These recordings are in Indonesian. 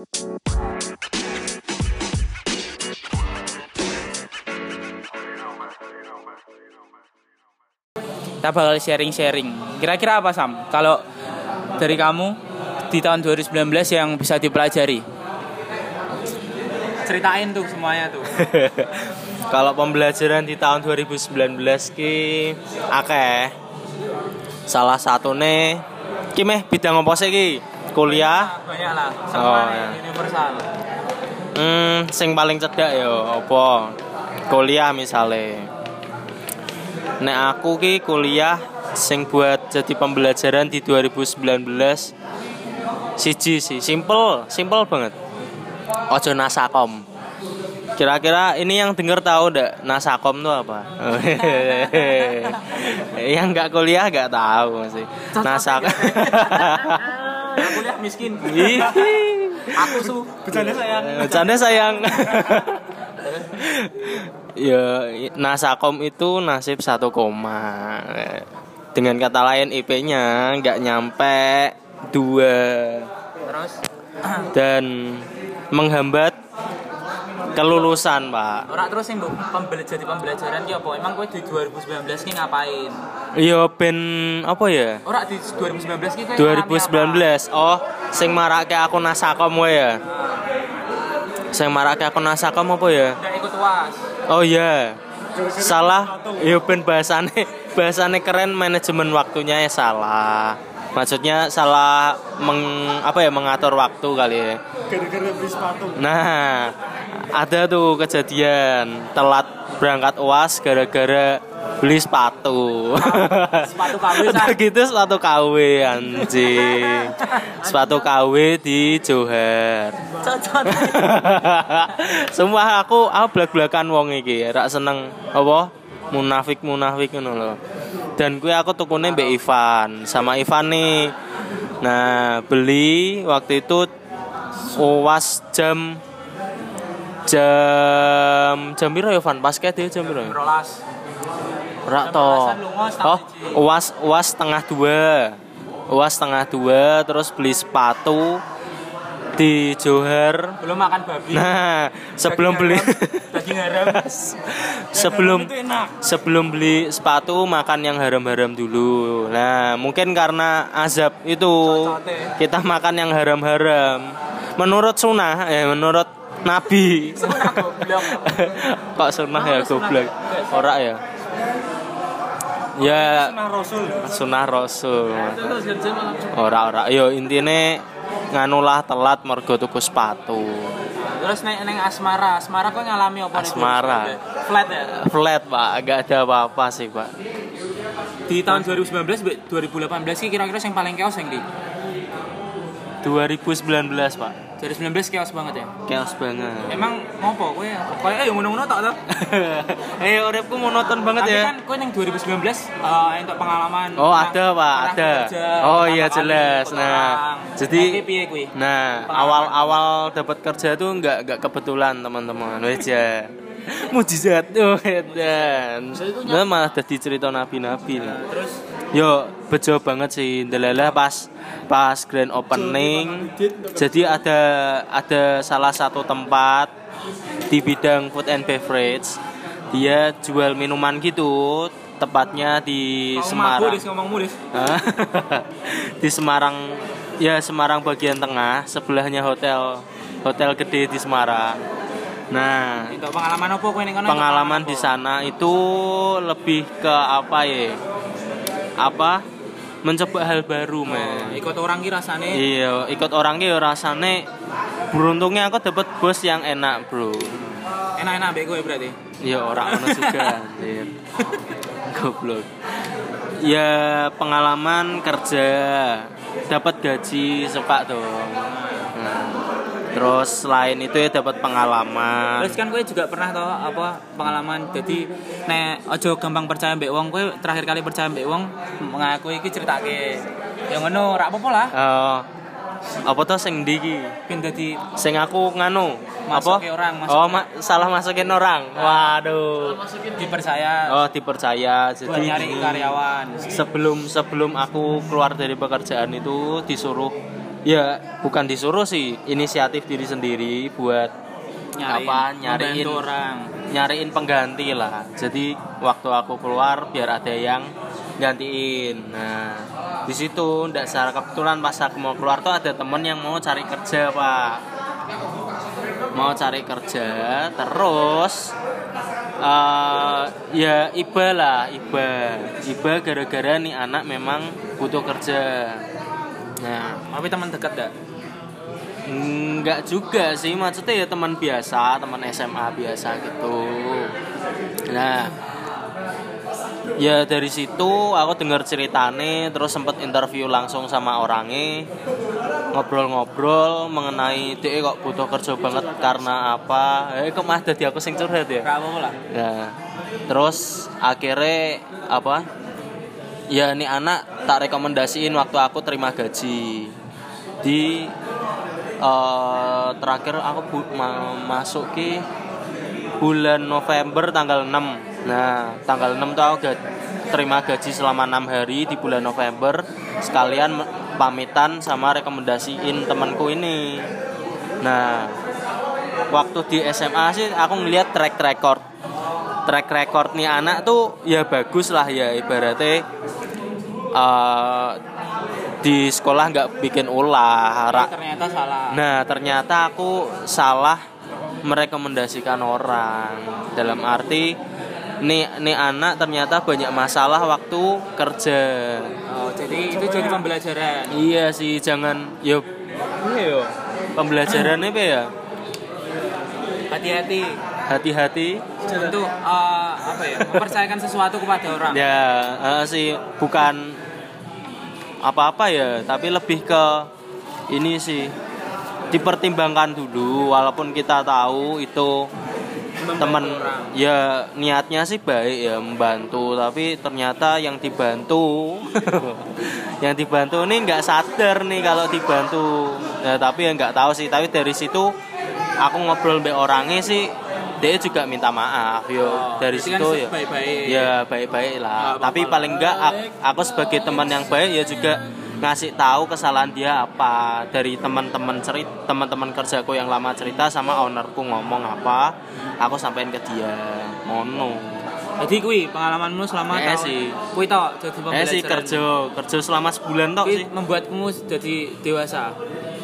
Kita bakal sharing-sharing. Kira-kira apa Sam? Kalau dari kamu di tahun 2019 yang bisa dipelajari? Ceritain tuh semuanya tuh. Kalau pembelajaran di tahun 2019 ki akeh. Salah satu nih ki meh bidang apa sih ki? Kuliah. Banyak lah. Oh, Semua ya. universal. Hmm, sing paling cedak ya apa? Kuliah misale. Nek aku ki kuliah sing buat jadi pembelajaran di 2019 siji sih, simple, simple banget. Ojo nasakom. Kira-kira ini yang denger tahu ndak nasakom tuh apa? yang nggak kuliah nggak tahu sih. Nasak. kuliah miskin. Aku su. Bercanda sayang. Bercanda sayang. ya nasakom itu nasib satu koma. Dengan kata lain IP-nya nggak nyampe dua Terus dan menghambat kelulusan pak. Ora terus yang mbok pembela jadi pembelajaran ki apa? Emang kowe di 2019 ki ngapain? Iya ben apa ya? Ora di 2019 ki kowe ngalami 2019 oh sing marake aku nasakom wae ya. Sing marake aku nasakom apa ya? ikut UAS. Oh iya. Salah. Ya ben bahasane bahasane keren manajemen waktunya ya salah. Maksudnya salah meng, apa ya mengatur waktu kali ya. gara-gara beli sepatu Nah, ada tuh kejadian telat berangkat UAS gara-gara beli sepatu. Sepatu KW. Udah gitu sepatu KW anjing. Sepatu KW di Johar. Cocok. Sumpah aku aku blak-blakan wong iki, rak seneng apa? Munafik-munafik ngono lho. Dan gue aku tukune mbek Ivan, sama Ivan nih. Nah, beli waktu itu UAS jam jam jam piro ya Van? Basket ya jam piro? ya? Rolas. Rak Jam to. Oh. UAS UAS setengah dua. UAS setengah dua terus beli sepatu di Johar. Belum makan babi. Nah, sebelum beli daging haram. sebelum sebelum beli sepatu makan yang haram-haram dulu. Nah, mungkin karena azab itu kita makan yang haram-haram. Menurut sunnah, eh menurut Nabi. Sunnah goblok. Kok sunnah ya sunnah. goblok? Ora ya. Ya nah rasul sunnah rasul. Ora ora. Yo intine nganulah telat mergo tuku sepatu. Terus neng neng asmara, asmara kok ngalami apa? Asmara. Flat ya. Flat, Pak. Agak ada apa-apa sih, Pak. Di tahun 2019 be- 2018 ki kira-kira yang paling chaos yang di 2019, Pak. 2019 chaos banget ya. Chaos banget. Emang ngopo kowe? Kowe ya ngono-ngono tok to. Eh, uripku monoton banget Tapi ya. kan kowe yang 2019 eh untuk pengalaman. Oh, pernah- ada, Pak, ada. Oh, iya, jelas. Nah, orang. jadi- Nah, piye kuwi? Nah, awal-awal dapat kerja tuh nggak nggak kebetulan teman-teman. Wes ya. Mujizat tuh dan nah, malah jadi cerita nabi-nabi. Nah, terus Yo, bejo banget sih Ndelalah pas pas grand opening. Jadi ada ada salah satu tempat di bidang food and beverage. Dia jual minuman gitu, tepatnya di ngomong Semarang. Dis, ngomong mudis. Hah? di Semarang ya Semarang bagian tengah sebelahnya hotel hotel gede di Semarang nah pengalaman apa kono? pengalaman di sana itu lebih ke apa ya apa mencoba hal baru men Ikut orang ki rasane iya ikut orangnya ya rasane beruntungnya aku dapat bos yang enak bro enak-enak mbek kowe berarti. Ya orang ono juga anjir. Goblok. Ya pengalaman kerja, dapat gaji suka dong. Nah, terus selain itu ya dapat pengalaman. Terus kan kowe juga pernah tau apa pengalaman jadi nek ojo gampang percaya mbek wong kowe terakhir kali percaya mbek wong ngaku iki ceritake. Ya ngono, ora apa-apa lah. Eh, apa tuh sing ndi iki? Ben dadi Sing aku nganu apa? Masukin orang, oh, masukin. ma- salah masukin orang. Waduh. dipercaya Oh, dipercaya. buat Jadi nyari karyawan. sebelum sebelum aku keluar dari pekerjaan itu disuruh ya bukan disuruh sih inisiatif diri sendiri buat Nyariin, apa nyariin orang. nyariin pengganti lah. Jadi waktu aku keluar biar ada yang gantiin. Nah di situ ndak secara kebetulan pas aku mau keluar tuh ada temen yang mau cari kerja pak. Mau cari kerja terus eh ya iba lah iba. Iba gara-gara nih anak memang butuh kerja nah Tapi teman dekat gak? Enggak juga sih, maksudnya ya teman biasa, teman SMA biasa gitu. Nah, ya dari situ aku dengar ceritane, terus sempet interview langsung sama orangnya, ngobrol-ngobrol mengenai dia kok butuh kerja banget karena apa? Eh kok mah jadi aku sing curhat ya? Apa-apa lah. Nah, terus akhirnya apa? Ya ini anak tak rekomendasiin waktu aku terima gaji. Di eh, terakhir aku bu- ma- masuk ke bulan November tanggal 6 nah tanggal 6 tuh aku ga- terima gaji selama enam hari di bulan November. Sekalian pamitan sama rekomendasiin temanku ini. Nah waktu di SMA sih aku ngeliat track record track record nih anak tuh ya bagus lah ya ibaratnya eh, di sekolah nggak bikin ulah Tapi ternyata salah. Nah, ternyata aku salah merekomendasikan orang. Dalam arti nih nih anak ternyata banyak masalah waktu kerja. Oh, jadi itu jadi pembelajaran. Iya sih, jangan yo iya yo. Pembelajarannya apa ya? Hati-hati. Hati-hati. Untuk eh, apa ya? Mempercayakan sesuatu kepada orang. Ya, eh, sih bukan apa-apa ya, tapi lebih ke ini sih dipertimbangkan dulu walaupun kita tahu itu teman ya niatnya sih baik ya membantu tapi ternyata yang dibantu yang dibantu ini nggak sadar nih kalau dibantu ya, tapi ya nggak tahu sih tapi dari situ aku ngobrol mbak orangnya sih dia juga minta maaf yo Oh, dari berarti kan situ ya sebaik-baik. ya baik-baik lah apa-apa tapi paling enggak aku, aku sebagai teman yang baik ya juga ngasih tahu kesalahan dia apa dari teman-teman cerita teman-teman kerjaku yang lama cerita sama ownerku ngomong apa aku sampein ke dia mono Jadi kui pengalamanmu selama Eh, tahun sih. kui tok jadi eh pembelajaran. sih kerja kerja selama sebulan Kui sih membuatmu jadi dewasa.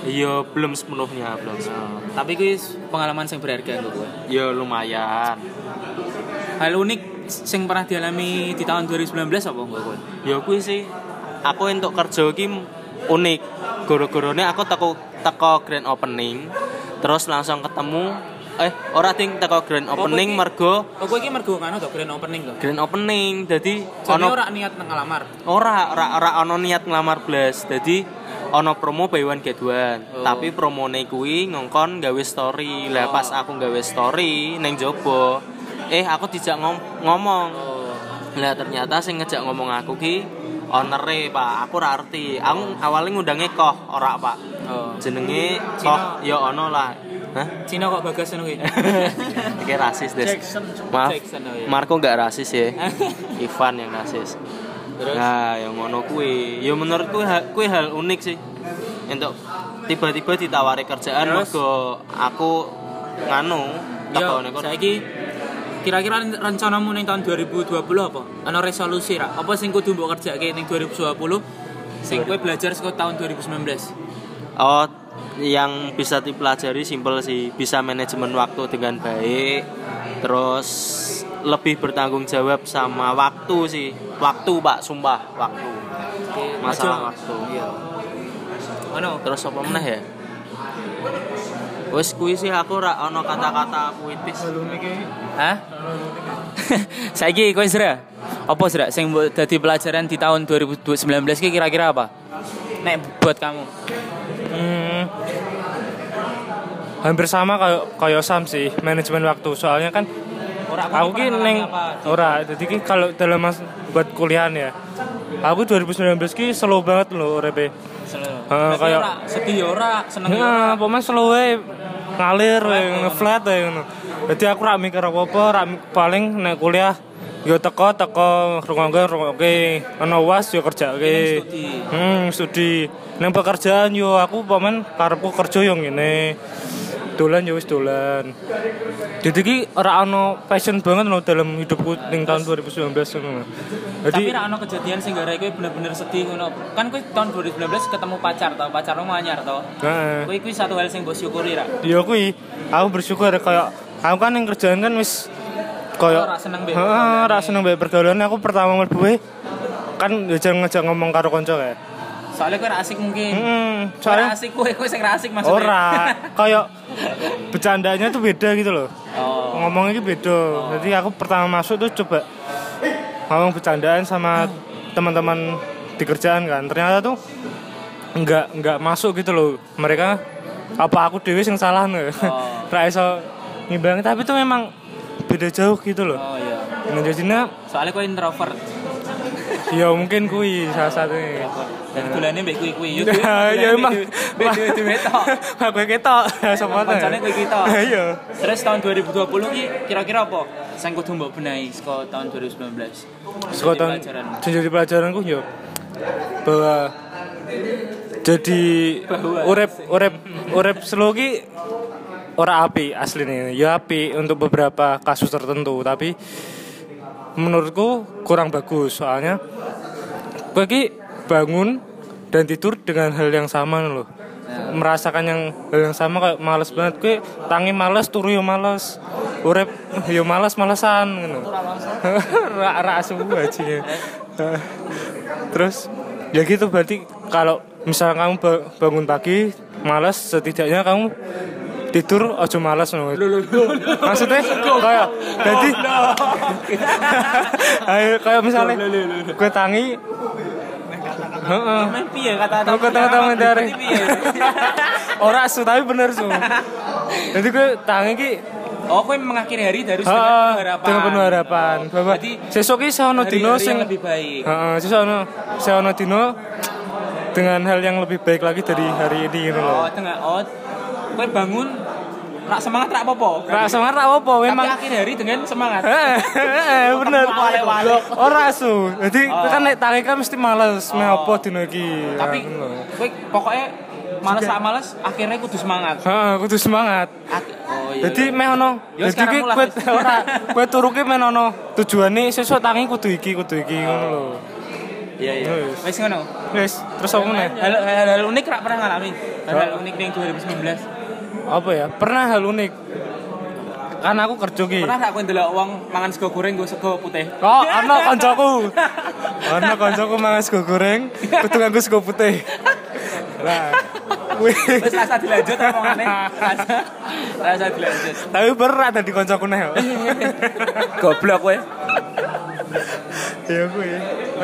Iya belum sepenuhnya belum Tapi kui pengalaman yang berharga untuk gue. ya lumayan Hal unik sing pernah dialami di tahun 2019 apa enggak gue? ya kuwi sih aku untuk kerja ki unik goro-gorone aku teko teko grand opening terus langsung ketemu eh ora ding teko grand opening iki- mergo Oh gue iki mergo kan to grand opening to. grand opening jadi Jadi ono ora niat nang ngelamar. ora ora ora ono niat ngelamar blas jadi ono promo buy one get one Oh. tapi promone kuwi ngongkon gawe story lah Oh. pas aku gawe story neng jobo eh aku dijak ngom- ngomong Oh. lah ternyata sing ngejak ngomong aku ki onere pak aku ora arti aku awalnya ngundangnya koh ora pak Oh. jenenge koh ya ono lah Hah? Cina kok bagas ngono kuwi. Iki rasis des. Maaf. Jackson, oh iya. Marco nggak rasis ya. Ivan yang rasis. Terus? Nah, yang ngono kuwi, ya menurutku kuwi hal unik sih. Untuk tiba-tiba ditawari kerjaan mergo aku nganu tekone kono. saiki kira-kira rencanamu ning tahun 2020 apa? Ana resolusi ra? Apa sing kudu mbok kerjake ning 2020 sing kowe belajar saka tahun 2019? Oh, yang bisa dipelajari simpel sih, bisa manajemen waktu dengan baik, terus lebih bertanggung jawab sama waktu sih. Waktu, Pak, sumpah, waktu. Masalah waktu. Iya. Ono. Terus apa meneh ya? Wes kuwi sih aku ora ono kata-kata puitis. Hah? Saiki kowe Sra. Apa Sra sing dadi pelajaran di tahun 2019 ki kira-kira apa? Nek buat kamu. Hmm, hampir sama kayak kayak Sam sih manajemen waktu soalnya kan Aku ki neng ora jadi ki kalau dalam mas buat kuliah ya. Aku 2019 ki slow banget loh urepe Heeh, kayak- sedih ya ora, seneng ya ora. Nah, pokoknya slow wae ngalir wae ngeflat wae ngono. Jadi aku rak mikir apa-apa, mi- paling nek kuliah yo teko teko rungokke rungokke ana was yo kerjake. Hmm studi. Nang pekerjaan yo aku paman karepku kerja yo ngene dolan yo wis dolan jadi ki ora ono passion banget lo dalam hidupku ning tahun 2019 ngono jadi Tapi ra ono kejadian sing gara kowe bener-bener sedih ngono. Kan kowe tahun 2019 ketemu pacar tau, pacarmu anyar tau. heeh Kowe kuwi satu hal sing mbok syukuri ra. ya kuwi aku bersyukur kayak aku kan yang kerjaan kan wis kayak Oh, ra seneng mbek heeh pergaulannya. ra seneng mbek pergaulan aku pertama mlebu kan ngejak ngejak ngomong karo kanca kayak Soalnya kowe ra asik mungkin. ra soalnya asik kowe kowe sing ra asik maksudnya. ora kayak bercandanya tuh beda gitu loh Oh. ngomongnya gitu beda jadi aku pertama masuk tuh coba ngomong bercandaan sama teman-teman di kerjaan kan ternyata tuh nggak nggak masuk gitu loh mereka apa aku dewi yang salah nih Oh. ra iso ngimbangi tapi tuh memang beda jauh gitu loh Oh iya. nah jadinya Soalnya kowe introvert. Ya mungkin kui salah satunya Dan gulane mbek kuwi-kuwi. Yo. ya emang Mbek duwe tok. aku ketok sama Kancane kowe kita. iya Terus tahun 2020 ki kira-kira apa? Sing kudu mbok benahi saka tahun 2019. Sekolah tahun pelajaran. pelajaranku yo bahwa jadi urep urep urep slow ki ora api aslinya ya api untuk beberapa kasus tertentu tapi menurutku kurang bagus soalnya ki bangun dan tidur dengan hal yang sama loh. Merasakan yang hal yang sama kayak males banget. Gue tangi males turu yo males. Urep yo males malesan gitu ra ra asu aja terus ya gitu berarti kalau misalnya kamu ba- bangun pagi malas setidaknya kamu tidur aja malas no. maksudnya kayak jadi ayo kayak misalnya gue tangi Heeh. Main piye kata Aku kata-kata dari Ora su tapi bener su. Jadi gue tangi ki Oh, kowe mengakhiri hari dari dengan penuh harapan. dengan penuh harapan bahwa Berarti sesuk ki saya ono dino sing lebih baik. Heeh, sesuk ono saya ono dino dengan hal yang lebih baik lagi dari hari ini gitu Oh, loh. tengah oh. Kowe bangun rak semangat rak apa-apa. Ra semangat ra apa Tapi memang akhir hari dengan semangat. Heeh, bener. Ora su. Jadi Oh. kan nek tangi kan mesti males meh apa dino iki. Tapi Ya, ngono. kowe pokoknya males sak males akhirnya kudu semangat. Heeh, kudu semangat. Oh iya. Jadi meh ono. Jadi sekarang ki kowe ora kowe turu ki men ono tujuane sesuk tangi kudu iki kudu iki ngono lho. Iya iya. Wis. Ngono. Wis, terus apa meneh? Hal, unik rak pernah ngalami. Hal, hal unik ning 2019. Apa ya? Pernah hal unik. Kan aku kerja ki. Pernah kowe ndelok wong mangan sego goreng nggo sego putih. Oh, ana kancaku. Ana kancaku mangan sego goreng, kudu nganggo sego putih. Wih. Wis rasa dilanjut omongane. Rasa rasa dilanjut. Tapi berat tadi kancaku neh. Goblok kowe. Ya kuwi.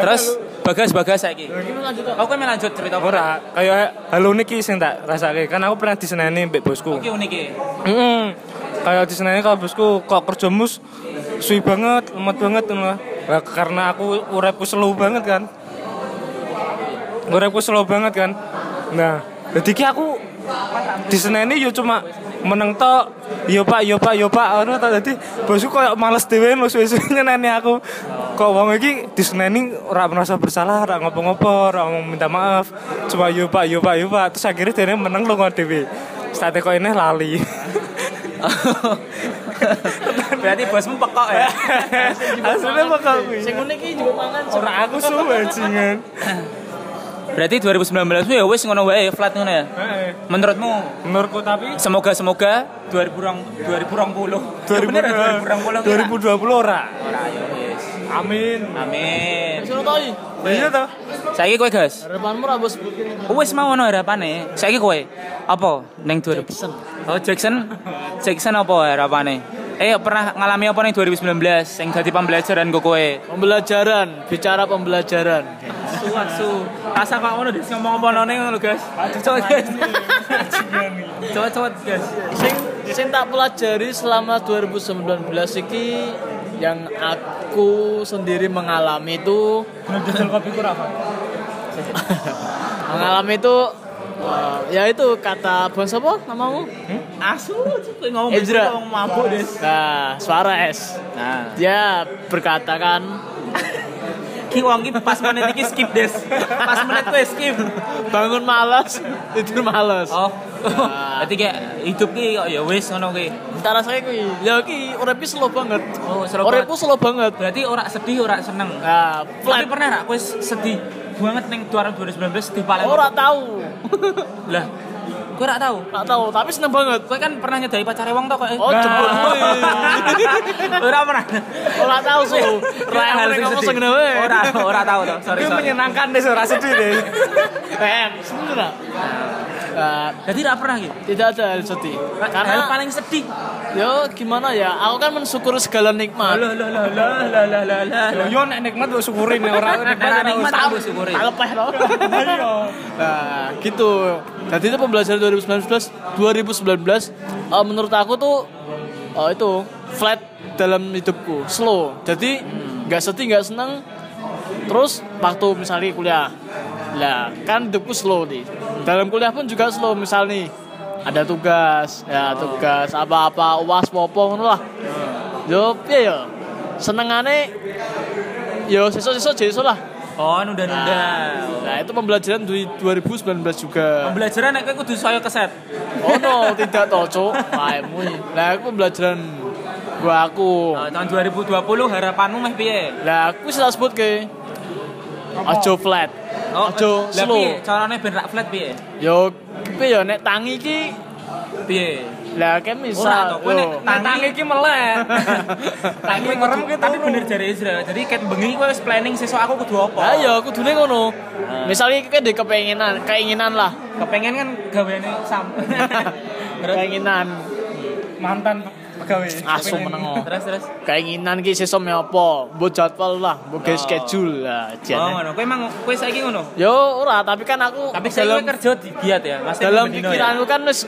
Terus bagas-bagas saiki. Aku kan lanjut cerita? Ora, kayak hal unik ki sing tak rasake. Kan aku pernah diseneni mbek bosku. Oke unik. Heeh. Kayak diseneni kalau bosku kok kerja mus suwi banget, lemot banget ngono. Lah karena aku uripku slow banget kan. Uripku slow banget kan. Nah, jadi aku diseneni yo cuma meneng tok yo pak yo pak yo pak ngono tok dadi bosku koyo males dhewe lho suwe-suwe nyeneni aku. Kok wong iki diseneni ora merasa bersalah ora ngopo-ngopo ora ngomong minta maaf. Cuma yo pak yo pak yo pak. Terus akhirnya dene meneng lunga dhewe. Sate kok ini lali. Berarti bosmu pekok ya. aslinya bakal kuwi. Sing unik iki juga mangan. ora aku su bajingan Berarti 2019 ya wis ngono wae flat ngono ya. Heeh. Menurutmu menurutku tapi semoga semoga 2020 2020 Ya bener ya, 2020 2020 ora Ora ya wis. amin Amin. Suruh tahu iki. iya toh Saiki kowe gas. Harapanmu ra bos Wis mau ono harapane. Saiki kowe apa ning 2000? Jackson. Oh Jackson. Jackson apa harapane? Eh pernah ngalami apa ning 2019 sing dadi pembelajaran kok kowe? Pembelajaran, bicara pembelajaran. Su su. Asa kok ngono dis ngomong apa none ngono guys. Coba guys. Coba coba guys. Sing sing tak pelajari selama 2019 iki yang aku sendiri mengalami itu kopi mengalami itu Eh, ya itu kata bos apa namamu? Asu, kowe ngomong Ezra. ngomong mabuk des. Nah, Suarez. Nah, Dia berkata kan, ki wong pas menit iki skip des. Pas menit kowe skip. bangun malas, tidur malas. Oh. Nah. Berarti kayak hidup ki kok ya wis ngono ki. Entar saya kuwi, ya ki uripku slow banget. Oh, slow Uripku slow banget. Berarti ora sedih, ora seneng. Nah, Tapi pernah gak kowe sedih banget ning 2019 sedih paling Ora tahu. Lah, kowe ora tahu. Ora tahu, tapi seneng banget. Kowe kan pernah nyedai pacare wong to kok. Oh, jebul. Ora pernah. Ora tahu su. Ora sing ngomong sedih. seneng wae. Ora, ora tahu to. Sorry, Itu sorry. menyenangkan deh, ora sedih deh. Eh, sebenarnya. Nah, Jadi ora pernah gitu. tidak ada hal sedih. Hal Karena paling sedih. yo gimana ya? Aku kan mensyukuri segala nikmat. Lah lah lah lah lah lah lah lah. Yo nek nikmat mbok syukurin nek ora Nek nikmat nikmat aku syukuri. Tak lepeh tau. Iya. Nah, gitu. Jadi itu pembelajaran 2019 2019 eh, menurut aku tuh eh, itu flat dalam hidupku, slow. Jadi nggak sedih, nggak seneng. Terus waktu misalnya kuliah. Lah, kan hidupku slow nih. Dalam kuliah pun juga slow misal nih ada tugas, ya tugas apa-apa uas popo ngono lah. Yo piye yo? Senengane yo sesuk-sesuk sesuk lah. Oh, nunda-nunda. Nah, itu pembelajaran di 2019 juga. Pembelajaran nek kudu saya keset. Oh no, tidak toh, Cuk. Lah aku pembelajaran gua aku. Oh, tahun 2020 harapanmu meh piye? Lah aku tak sebut ke Ajo flat. Ajo lah slow. piye? Carane ben rak flat piye? Yo piye yo nek tangi ki Piye? lah kan Ora bisa. to, kowe nek Tangi tangi iki melek. tangi merem ki tapi bener jare Izra. Jadi ket bengi kowe wis planning sesuk aku kudu apa? Lah yo kudune ngono. Misalnya kita ada kepengenan, keinginan lah, Kepengen kan gaweane sam. Keinginan Mantan pegawai. asu menengo. terus terus. Keinginan ki sesuk me apa? Mbok jadwal lah, mbok Oh. schedule lah. Oh, jane. ngono. Kowe emang kowe saiki ngono. Yo ora, tapi kan aku Tapi kowe kerja di giat ya, Mas. dalam ya? pikiranku kan wis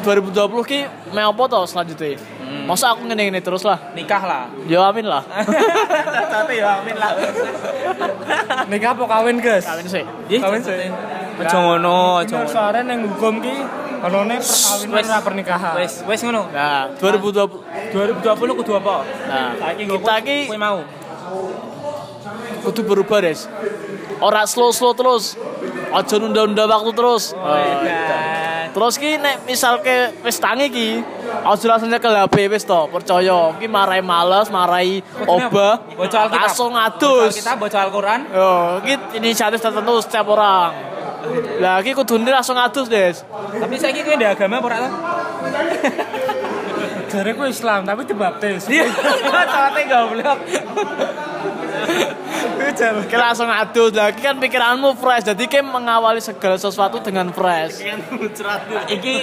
2020 ki mau apa toh selanjutnya Hmm. masa aku ngene ngene terus lah nikah lah. ya amin lah Tapi ya amin lah. Nikah apa kawin, Guys? kawin sih Ih, Kawin sih. Aja ngono, aja ngono. soalnya yang hukum ki kanone perkawinan ora pernikahan. Wes, wes ngono. nah 2020 2020 kudu apa? nah Saiki kita ki kowe mau. kudu berubah des ora slow slow terus aja nunda nunda waktu terus Oh, edan. terus ki nek misal ke wis tangi ki aja langsung nyekel HP wis to percaya ki marai males marai obah langsung Baca ngadus Kita baca Al-Qur'an. Yo, iki inisiatif tertentu setiap orang. Lah iki kudune langsung ngadus, Des. Tapi saiki kowe ndek agama apa ora to? Jare ku Islam tapi dibaptis. Iya, cawate goblok. Ki langsung ngadus. Lah iki kan pikiranmu fresh. Jadi ki mengawali segala sesuatu dengan fresh. Iki